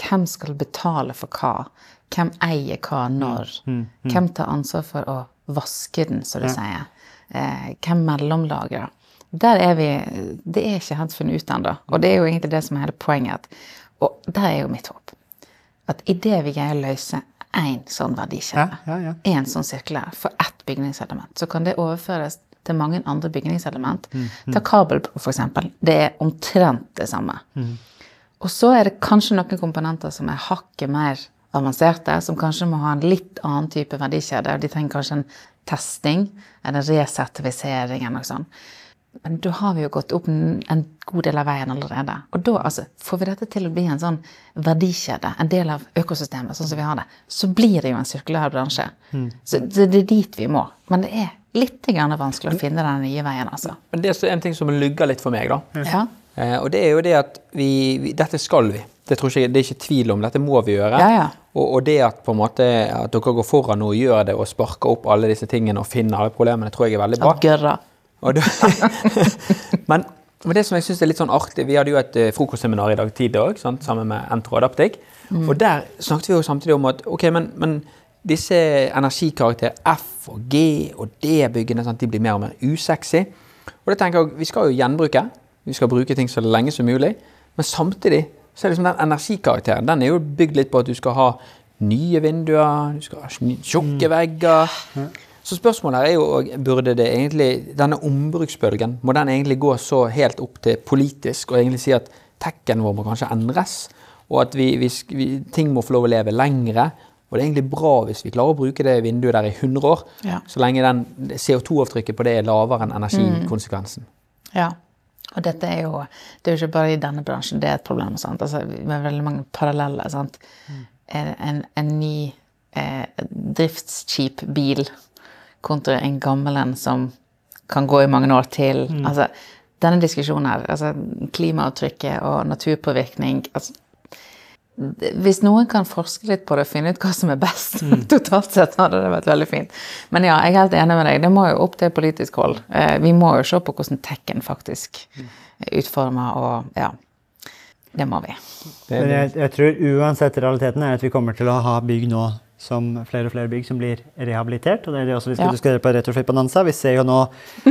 Hvem skal betale for hva? Hvem eier hva når? Mm. Hvem tar ansvar for å vaske den, som du sier? Eh, hvem mellomlagrer? Der er vi Det er ikke helt funnet ut ennå. Og det er jo egentlig det som er hele poenget. Og der er jo mitt håp. At idet vi greier å løse én sånn verdikjede, Ja, ja, ja. sånn sirkulær, for ett bygningselement, så kan det overføres til mange andre bygningselement. Mm, Ta kabel, eksempel. Det er omtrent det samme. Mm. Og så er det kanskje noen komponenter som er hakket mer avanserte, som kanskje må ha en litt annen type verdikjede. De trenger kanskje en testing eller resertifisering eller noe sånt. Men da har vi jo gått opp en en god del av veien allerede. Og da altså, får vi dette til å bli en sånn verdikjede, en del av økosystemet, sånn som vi har det, så blir det jo en sirkulær bransje. Så det det er dit vi må. Men det er litt grann vanskelig å finne den nye veien, altså. men det er en ting som lugger litt for meg, da. Ja, Eh, og det er jo det at vi, vi Dette skal vi. Det, tror ikke, det er ikke tvil om. Dette må vi gjøre. Ja, ja. Og, og det at på en måte at dere går foran og gjør det og sparker opp alle disse tingene og finner alle problemene, tror jeg er veldig bra. Du, men, men det som jeg synes er litt sånn artig Vi hadde jo et eh, frokostseminar i dag tidlig òg, sammen med Entro Adaptic. Og der snakket vi jo samtidig om at ok, men, men disse energikarakter F og G og D-byggene de blir mer og mer usexy. Og det tenker jeg, Vi skal jo gjenbruke. Vi skal bruke ting så lenge som mulig. Men samtidig så er liksom den energikarakteren den er jo bygd litt på at du skal ha nye vinduer, du skal ha tjukke vegger. Så spørsmålet er jo burde det egentlig, denne ombruksbølgen må den egentlig gå så helt opp til politisk og egentlig si at tekken vår må kanskje endres, og at vi, vi, vi, ting må få lov å leve lengre. Og det er egentlig bra hvis vi klarer å bruke det vinduet der i 100 år, Ja. så lenge den CO2-avtrykket på det er lavere enn energikonsekvensen. Ja. Og dette er jo Det er jo ikke bare i denne bransjen det er et problem. Sant? Altså, med veldig mange paralleller. Sant? En, en, en ny eh, driftskjip bil kontra en gammel en som kan gå i mange år til. Altså, denne diskusjonen her, altså klimaavtrykket og naturpåvirkning altså, Hvis noen kan forske litt på det og finne ut hva som er best, totalt sett, hadde det vært veldig fint. Men ja, jeg er helt enig med deg. Det må jo opp til politisk hold. Eh, vi må jo se på hvordan tekken faktisk er utforma, og ja. Det må vi. Men jeg, jeg tror uansett realiteten er at vi kommer til å ha bygg nå som flere og flere bygg som blir rehabilitert. Og det er det også vi skal Ja. diskutere på Retrofit Bonanza. Vi ser jo nå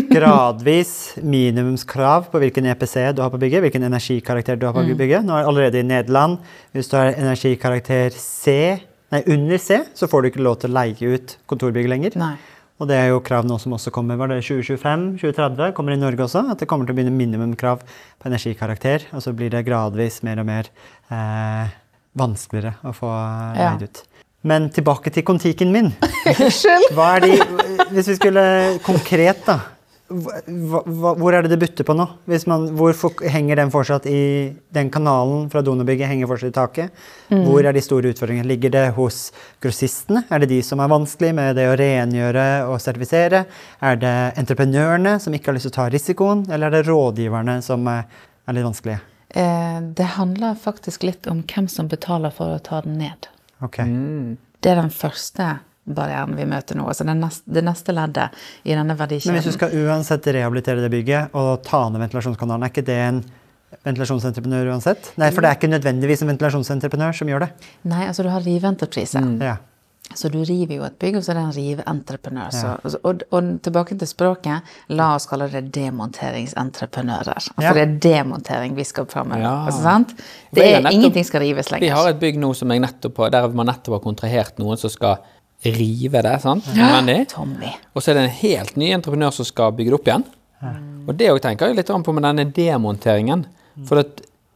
gradvis minimumskrav på hvilken EPC du har på bygget, hvilken energikarakter du har på bygget. Nå er allerede i Nederland, hvis du har energikarakter C, nei, under C, så får du ikke lov til å leie ut kontorbygg lenger. Nei. Og det er jo krav nå som også kommer. Var det 2025-2030? Kommer i Norge også. At det kommer til å begynne minimumkrav på energikarakter. Og så blir det gradvis mer og mer eh, vanskeligere å få Ja. leid ut. Men tilbake til Kon-Tiken min. Unnskyld! Hva er de, hvis vi skulle konkret, da. Hva, hva, hvor er det det butter på nå? Man, hvorfor henger den fortsatt i den kanalen fra donorbygget henger fortsatt i taket? Hvor er de store utfordringene? Ligger det hos grossistene? Er det de som er vanskelig med det å rengjøre og sertifisere? Er det entreprenørene som ikke har lyst til å ta risikoen? Eller er det rådgiverne som er litt vanskelige? Eh, det handler faktisk litt om hvem som betaler for å ta den ned. Ok. Det er den første barrieren vi møter nå. Altså neste, det neste leddet i denne verdikjeden. Men hvis du skal uansett rehabilitere det bygget og ta ned ventilasjonskanalen, er ikke det en ventilasjonsentreprenør uansett? Nei, for det er ikke nødvendigvis en ventilasjonsentreprenør som gjør det. Nei, altså du har riveentreprise. Ja. Så du river jo et bygg, og så er det en riveentreprenør. Ja. Og, og tilbake til språket, la oss kalle det demonteringsentreprenører. For Ja. det er demontering vi skal fram med. Ja. Altså, sant? Det er nettopp- ingenting skal rives lenger. Vi har et bygg nå som jeg nettopp der man nettopp har kontrahert noen som skal rive det. sant? Ja, Tommy. Og så er det en helt ny entreprenør som skal bygge det opp igjen. Og det òg tenker jeg litt på med denne demonteringen. For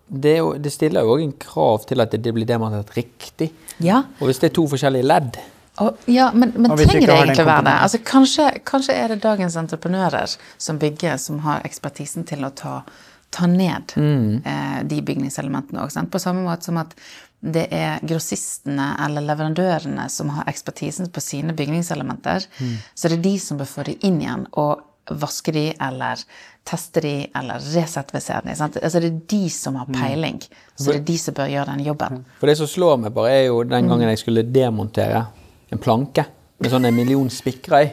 det, det stiller jo òg en krav til at det blir demontert riktig. Ja, Og hvis det er to forskjellige ledd og, ja men, men Og trenger det egentlig å være det? Altså, kanskje, kanskje er det dagens entreprenører som bygger, som har ekspertisen til å ta, ta ned eh, de bygningselementene òg. På samme måte som at det er grossistene eller leverandørene som har ekspertisen på sine bygningselementer. Så det er de som bør få de inn igjen og vaske de eller teste de eller resertifisere de. Sant? Altså det er de som har peiling. Så det er de som bør gjøre den jobben. For det som slår meg bare, er jo den gangen jeg skulle demontere en planke med sånn en million spikrer i.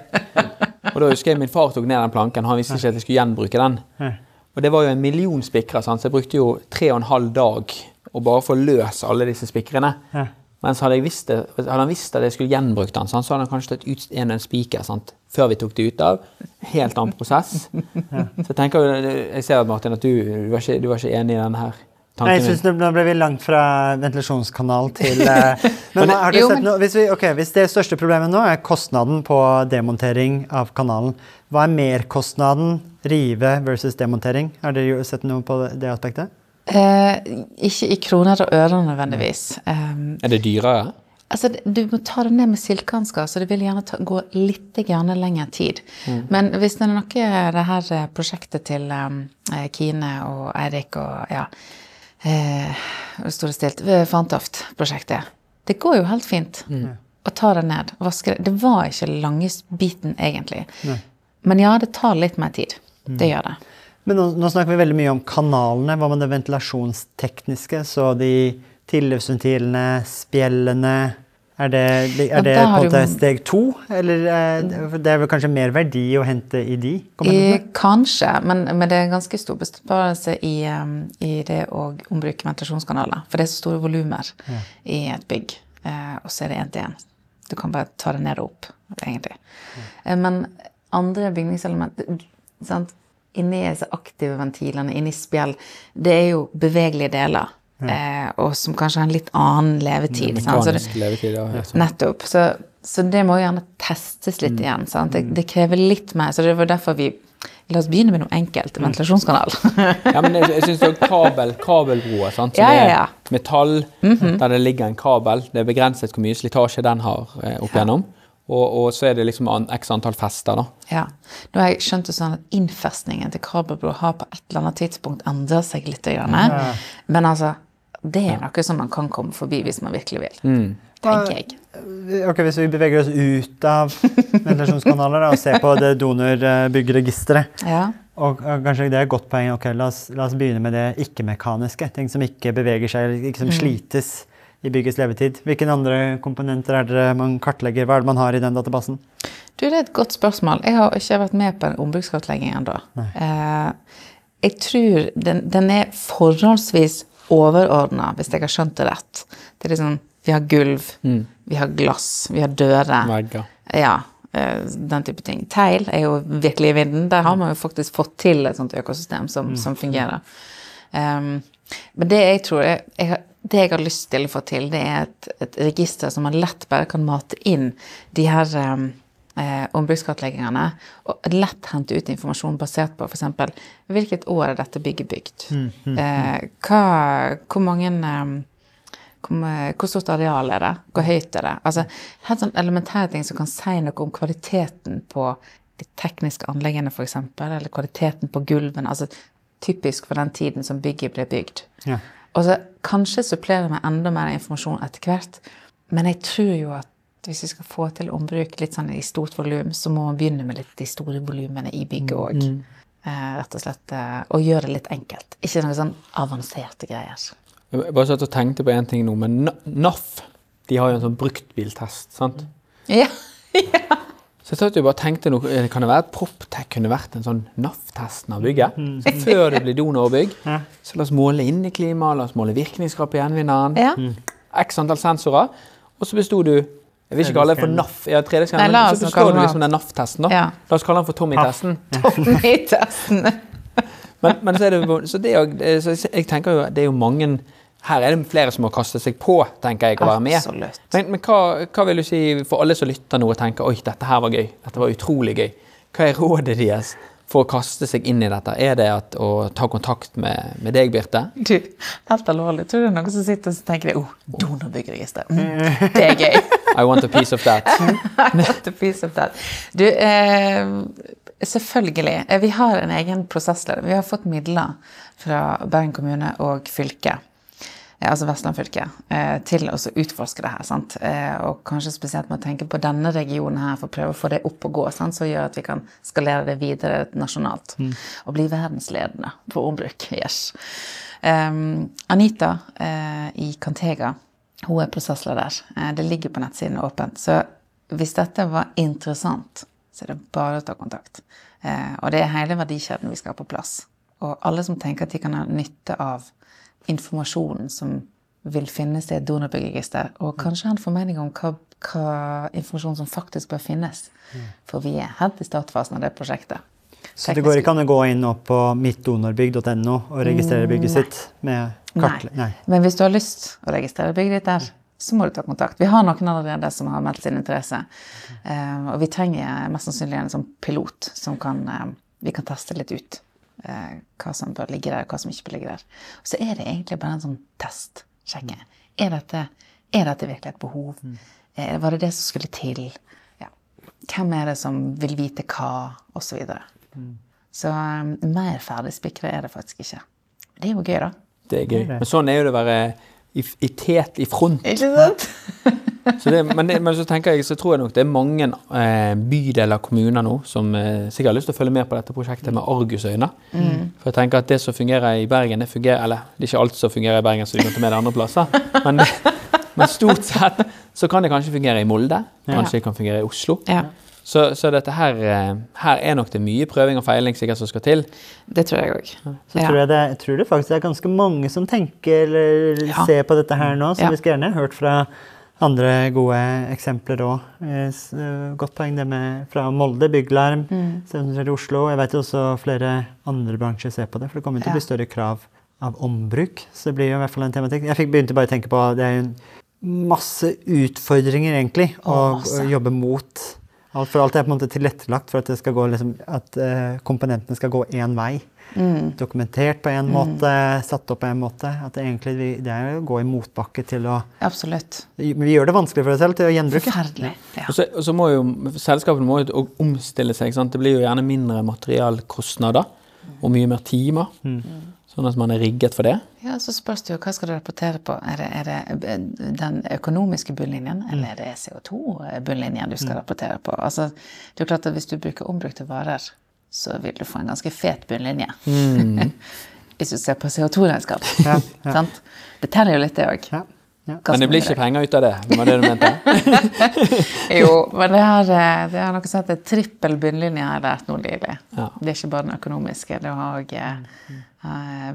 Og da husker jeg min far tok ned den planken. Han visste ikke at jeg skulle gjenbruke den. Og det var jo en million spikrer, så jeg brukte jo tre og en halv dag å bare få løs alle disse spikrene. Mens hadde, jeg visst det, hadde han visst at jeg skulle gjenbrukt den, så hadde han kanskje tatt ut en en spiker sant, før vi tok det ut av. Helt annen prosess. Så jeg tenker, jeg ser at Martin, at du, du, var, ikke, du var ikke enig i denne her Nei, jeg synes Nå ble vi langt fra ventilasjonskanal til eh, Men har du sett noe, hvis, vi, okay, hvis det største problemet nå er kostnaden på demontering av kanalen, hva er merkostnaden rive versus demontering? Har dere sett noe på det aspektet? Eh, ikke i kroner og øre nødvendigvis. Um, Er det dyrere? altså, du må ta det ned med silkehansker, så det vil gjerne ta, gå litt gjerne lengre tid. Men hvis det er noe det her eh, prosjektet til um, eh, Kine og Eirik og ja, eh, Store Stilt, eh, Fantoft-prosjektet, det går jo helt fint å ta det ned. Vaske det. Det var ikke langesbiten egentlig. Men ja, det tar litt mer tid. Det gjør det. Men nå, nå snakker vi veldig mye om kanalene. Hva med det ventilasjonstekniske? Så de tilløpsventilene, spjellene Er det, er det på en måte steg to? Eller eh, det er vel kanskje mer verdi å hente i de I, kanskje, men, men det er ganske stor besparelse i, um, i det å ombruke ventilasjonskanaler. For det er så store volumer i et bygg. Eh, og så er det én til én. Du kan bare ta det ned og opp, egentlig. Ja. men andre bygningselementer sant? Inni disse aktive ventilene, inni spjell, det er jo bevegelige deler. Eh, og som kanskje har en litt annen levetid. sant? Så det, levetid, ja. helt. Nettopp. Så, så det må gjerne testes litt igjen. Sant? Det, det krever litt mer. Så det var derfor vi La oss begynne med noe enkelt. Ventilasjonskanal. Ja, men jeg, jeg synes òg kabel, kabelbroer, sant? Så Ja, ja, er mm metall, der det ligger en kabel. Det er begrenset hvor mye slitasje den har eh, opp igjennom. Og, og så er det liksom an, x antall fester, da. ja. Nå har jeg skjønt det sånn at innfestningen til kabelbro har på et eller annet tidspunkt endret seg litt. Ja. Men altså, det er noe som man kan komme forbi hvis man virkelig vil. Mm. Tenker jeg. Ok, Hvis vi beveger oss ut av ventilasjonskanaler og ser på det donorbyggregisteret Ja. og, og kanskje det er et godt poeng. ok, La oss, la oss begynne med det ikke-mekaniske. Ting som ikke beveger seg, eller ikke som slites i byggets levetid. Hvilke andre komponenter er det man kartlegger? Hva er det man har i den databasen? Du, det er et godt spørsmål. Jeg har ikke vært med på en ombrukskartlegging ennå. Eh, jeg tror den, den er forholdsvis overordna, hvis jeg har skjønt det rett. Det er liksom Vi har gulv, vi har glass, vi har dører. Vegger. Ja, eh, den type ting. Teil er jo virkelig i vinden. Der har man jo faktisk fått til et sånt økosystem som, som fungerer. Um, men det jeg tror jeg, jeg, det jeg har lyst til å få til, det er et, et register som man lett bare kan mate inn de her um, eh, ombrukskartleggingene, og lett hente ut informasjon basert på f.eks. hvilket år er dette bygget bygd? Eh, hva, hvor mange hvor, hvor stort areal er det? Hvor høyt er det? Altså, helt sånn elementære ting som kan si noe om kvaliteten på de tekniske anleggene, f.eks., eller kvaliteten på gulvene. altså Typisk for den tiden som bygget ble bygd. Ja. Og så kanskje supplere med enda mer informasjon etter hvert. Men jeg tror jo at hvis vi skal få til ombruk litt sånn i stort volum, så må man begynne med litt de store volumene i bygget òg. Eh, rett og slett. Eh, og gjøre det litt enkelt. Ikke noe sånn avanserte greier. Jeg bare satt og tenkte på en ting nå, men NAF de har jo en sånn bruktbiltest. sant? Ja. Ja. Så jeg satt jo bare tenkte noe, eh, Kan det være at Proptech kunne vært en sånn NAF-testen av bygget? Så før det blir donorbygg, så la oss måle inneklima, la oss måle virkningskraft på gjenvinneren. ja. X antall sensorer. Og så besto du Jeg vil ikke kalle det for NAF. Ja, 3D-skanner, Nei, la men oss så nå kalle består du liksom den NAF-testen. da. Ja. La oss kalle den for Tommy-testen. Tommy-testen. Men, men så er det, så det er- så jeg tenker jo, det er jo mange Her er det flere som må kaste seg på, tenker jeg, å være med. Absolutt. Men, men hva, hva vil du si for alle som lytter nå og tenker oi, dette her var gøy, dette var utrolig gøy. Hva er rådet deres for å kaste seg inn i dette? Er det at, å ta kontakt med, med deg, Birte? Du, helt alvorlig. Tror du det er noen som sitter og tenker oh, donorbyggeregister. Mm, det er gøy. I want a piece of that. I want a piece of that. Du, eh, selvfølgelig. Eh, Vi har en egen prosessleder. Vi har fått midler fra Bergen kommune og fylke, eh, altså Vestland fylke, eh, til å utforske det her. sant? Eh, og kanskje spesielt med å tenke på denne regionen her, for å prøve å få det opp og gå, sant? som gjør at vi kan skalere det videre nasjonalt. Og bli verdensledende på ombruk. Yes. Um, Anita uh, i Cantega, hun er prosessleder. Uh, det ligger på nettsiden åpent. Så hvis dette var interessant, så er det bare å ta kontakt. Uh, og det er hele verdikjeden vi skal ha på plass. Og alle som tenker at de kan ha nytte av informasjonen som vil finnes i et donorbyggeregister, og kanskje ha en formening om hva, hva informasjon som faktisk bør finnes. For vi er helt i startfasen av det prosjektet. Så det går ikke an å gå inn nå på mittdonorbygg.no og registrere bygget sitt med kartle... Nei. Men hvis du har lyst å registrere bygget ditt der, så må du ta kontakt. Vi har noen allerede som har meldt sin interesse. Eh, og vi trenger mest sannsynlig en sånn pilot som kan, eh, vi kan teste litt ut. Eh, hva som bør ligge der, og hva som ikke bør ligge der. Og så er det egentlig bare en sånn test. Sjekke. Er dette, er dette virkelig et behov? Eh, var det det som skulle til? Ja. Hvem er det som vil vite hva? Og så videre. Så um, mer ferdigspikra er det faktisk ikke. Det er jo gøy, da. Det er gøy. Men sånn er jo det å være i, i tet i front. Ikke sant? Så det, men, det, men så tenker jeg, så tror jeg nok det er mange eh, bydeler og kommuner nå som eh, sikkert har lyst til å følge med på dette prosjektet med argusøyne. For jeg tenker at det som fungerer i Bergen, det fungerer Eller det er ikke alt som fungerer i Bergen, så du kan ta med det andre plasser. Men, men stort sett så kan det kanskje fungere i Molde. Kanskje det kan fungere i Oslo. Ja, Så, så dette her, eh, her er nok det mye prøving og feiling sikkert som skal til. det tror jeg òg. Så tror jeg, det, jeg tror det faktisk er ganske mange som tenker eller Ja. ser på dette her nå. som Ja. vi skulle gjerne hørt fra Andre gode eksempler òg. Godt poeng det med fra Molde, bygglarm. Mm. Oslo. Jeg vet også flere andre bransjer ser på det. For det kommer til å bli større krav av ombruk. Så det blir jo i hvert fall en tematikk. Jeg fikk begynte bare å tenke på Det er jo masse utfordringer, egentlig, å Å, jobbe mot. Alt for alt er på en måte tilrettelagt for at, det skal gå, liksom, at eh, komponentene skal gå én vei. Mm. Dokumentert på en måte, satt opp på en måte. At det egentlig vi- det er å gå i motbakke til å Absolutt. Men vi gjør det vanskelig for oss selv til å gjenbruke. Forferdelig. Ja. Og så, og så må jo selskapene må jo omstille seg. ikke sant? Det blir jo gjerne mindre materialkostnader og mye mer timer. Sånn at man er rigget for det. Ja, Så spørs det jo hva skal du rapportere på. Er det, er det eh, den økonomiske bunnlinjen, eller er det CO2-bunnlinjen du skal rapportere på? Altså, det er jo klart at Hvis du bruker ombrukte varer, så vil du få en ganske fet bunnlinje. hvis du ser på CO2-regnskap. Ja, ja. Det teller jo litt, det òg. Ja, ja. Men det blir ikke penger ut av det. Det var det du mente? Jo, men det har, eh, det er noe som heter trippel bunnlinje, har jeg lært nå nylig. Ja. Det er ikke bare den økonomiske, det har òg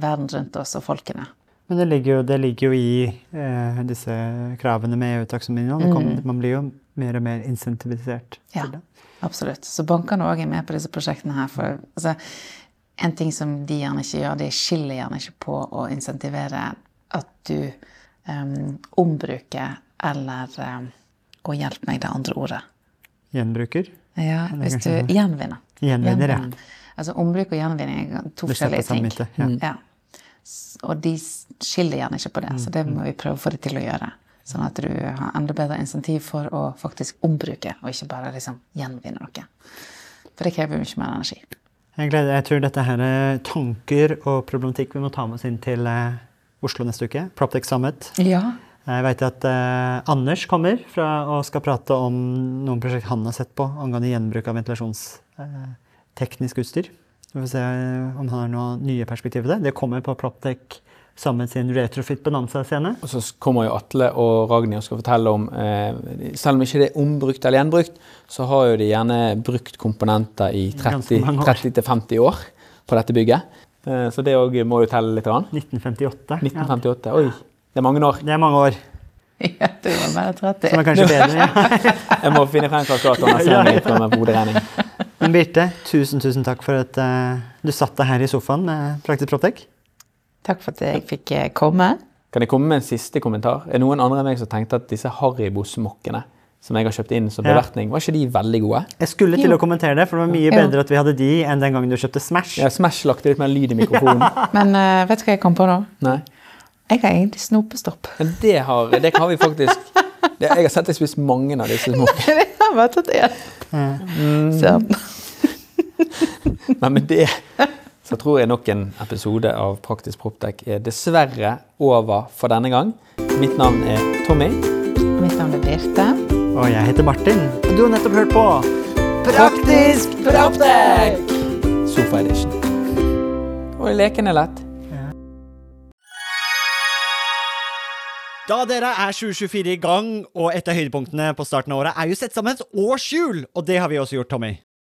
verden rundt oss og folkene. Men det ligger jo, det ligger jo i eh, disse kravene med EU-taksonomien. Mm. Man blir jo mer og mer insentivisert Ja, til det. Absolutt. Så bankene òg er med på disse prosjektene her. For altså, en ting som de gjerne ikke gjør, de skiller gjerne ikke på å insentivere at du um, ombruker eller um, Og hjelp meg det andre ordet. Gjenbruker. Ja, hvis du gjenvinner. Gjenvinner, ja. Altså ombruk og gjenvinning er to forskjellige ting. måte, ja. Mm. Ja. Og de skiller gjerne ikke på det, så det må vi prøve å få det til å gjøre. Sånn at du har enda bedre insentiv for å faktisk ombruke, og ikke bare liksom gjenvinne noe. For det krever jo mye mer energi. Jeg, gleder, jeg tror dette her er tanker og problematikk vi må ta med oss inn til eh, Oslo neste uke. Proptech Summit. Ja. Jeg vet at eh, Anders kommer fra, og skal prate om noen prosjekt han har sett på angående gjenbruk av ventilasjonsteknisk utstyr. Vi får se eh, om han har noen nye perspektiver på det. Det kommer på Proptech Summit sin Retrofit Bonanza-scene. Og så kommer jo Atle og Ragnhild og skal fortelle om eh, Selv om ikke det er ombrukt eller gjenbrukt, så har jo de gjerne brukt komponenter i Ganske mange år. 30-50 år på dette bygget. Eh, så det òg må jo telle litt. Grann. 1958. Ja. 1958. Oi, det er mange år. Det er mange år. ja du var mer 30. Som er kanskje bedre. Ja. Jeg må finne frem kalkulatoren jeg får meg på hoderegning. Men Birte, tusen, tusen takk for at uh, du satt deg her i sofaen med Praktisk Proptech. Takk for at jeg fikk eh, komme. Kan jeg komme med en siste kommentar? Er det noen andre enn meg som tenkte at disse Haribo-smokkene som jeg har kjøpt inn som Ja. bevertning, var ikke de veldig gode? Jeg skulle til Jo. å kommentere det, for det var mye Jo. bedre at vi hadde de enn den gangen du kjøpte Smash. Ja, Smash lagde litt mer lyd i mikrofonen. Men uh, vet du hva jeg kom på nå? Nei. Jeg har egentlig snopestopp. Men det har, det har vi faktisk det, Jeg har sett deg spise mange av disse smokkene. Nei, Jeg har bare tatt én. Så Men med det så tror jeg nok en episode av Praktisk Proptech er dessverre over for denne gang. Mitt navn er Tommy. mitt navn er Birte. Og jeg heter Martin. Og du har nettopp hørt på Praktisk Proptech! Sofa edition. Og leken er lett. Da dere er 2024 i gang, og et av høydepunktene på starten av året er jo sett sammen et årshjul! Og det har vi også gjort, Tommy.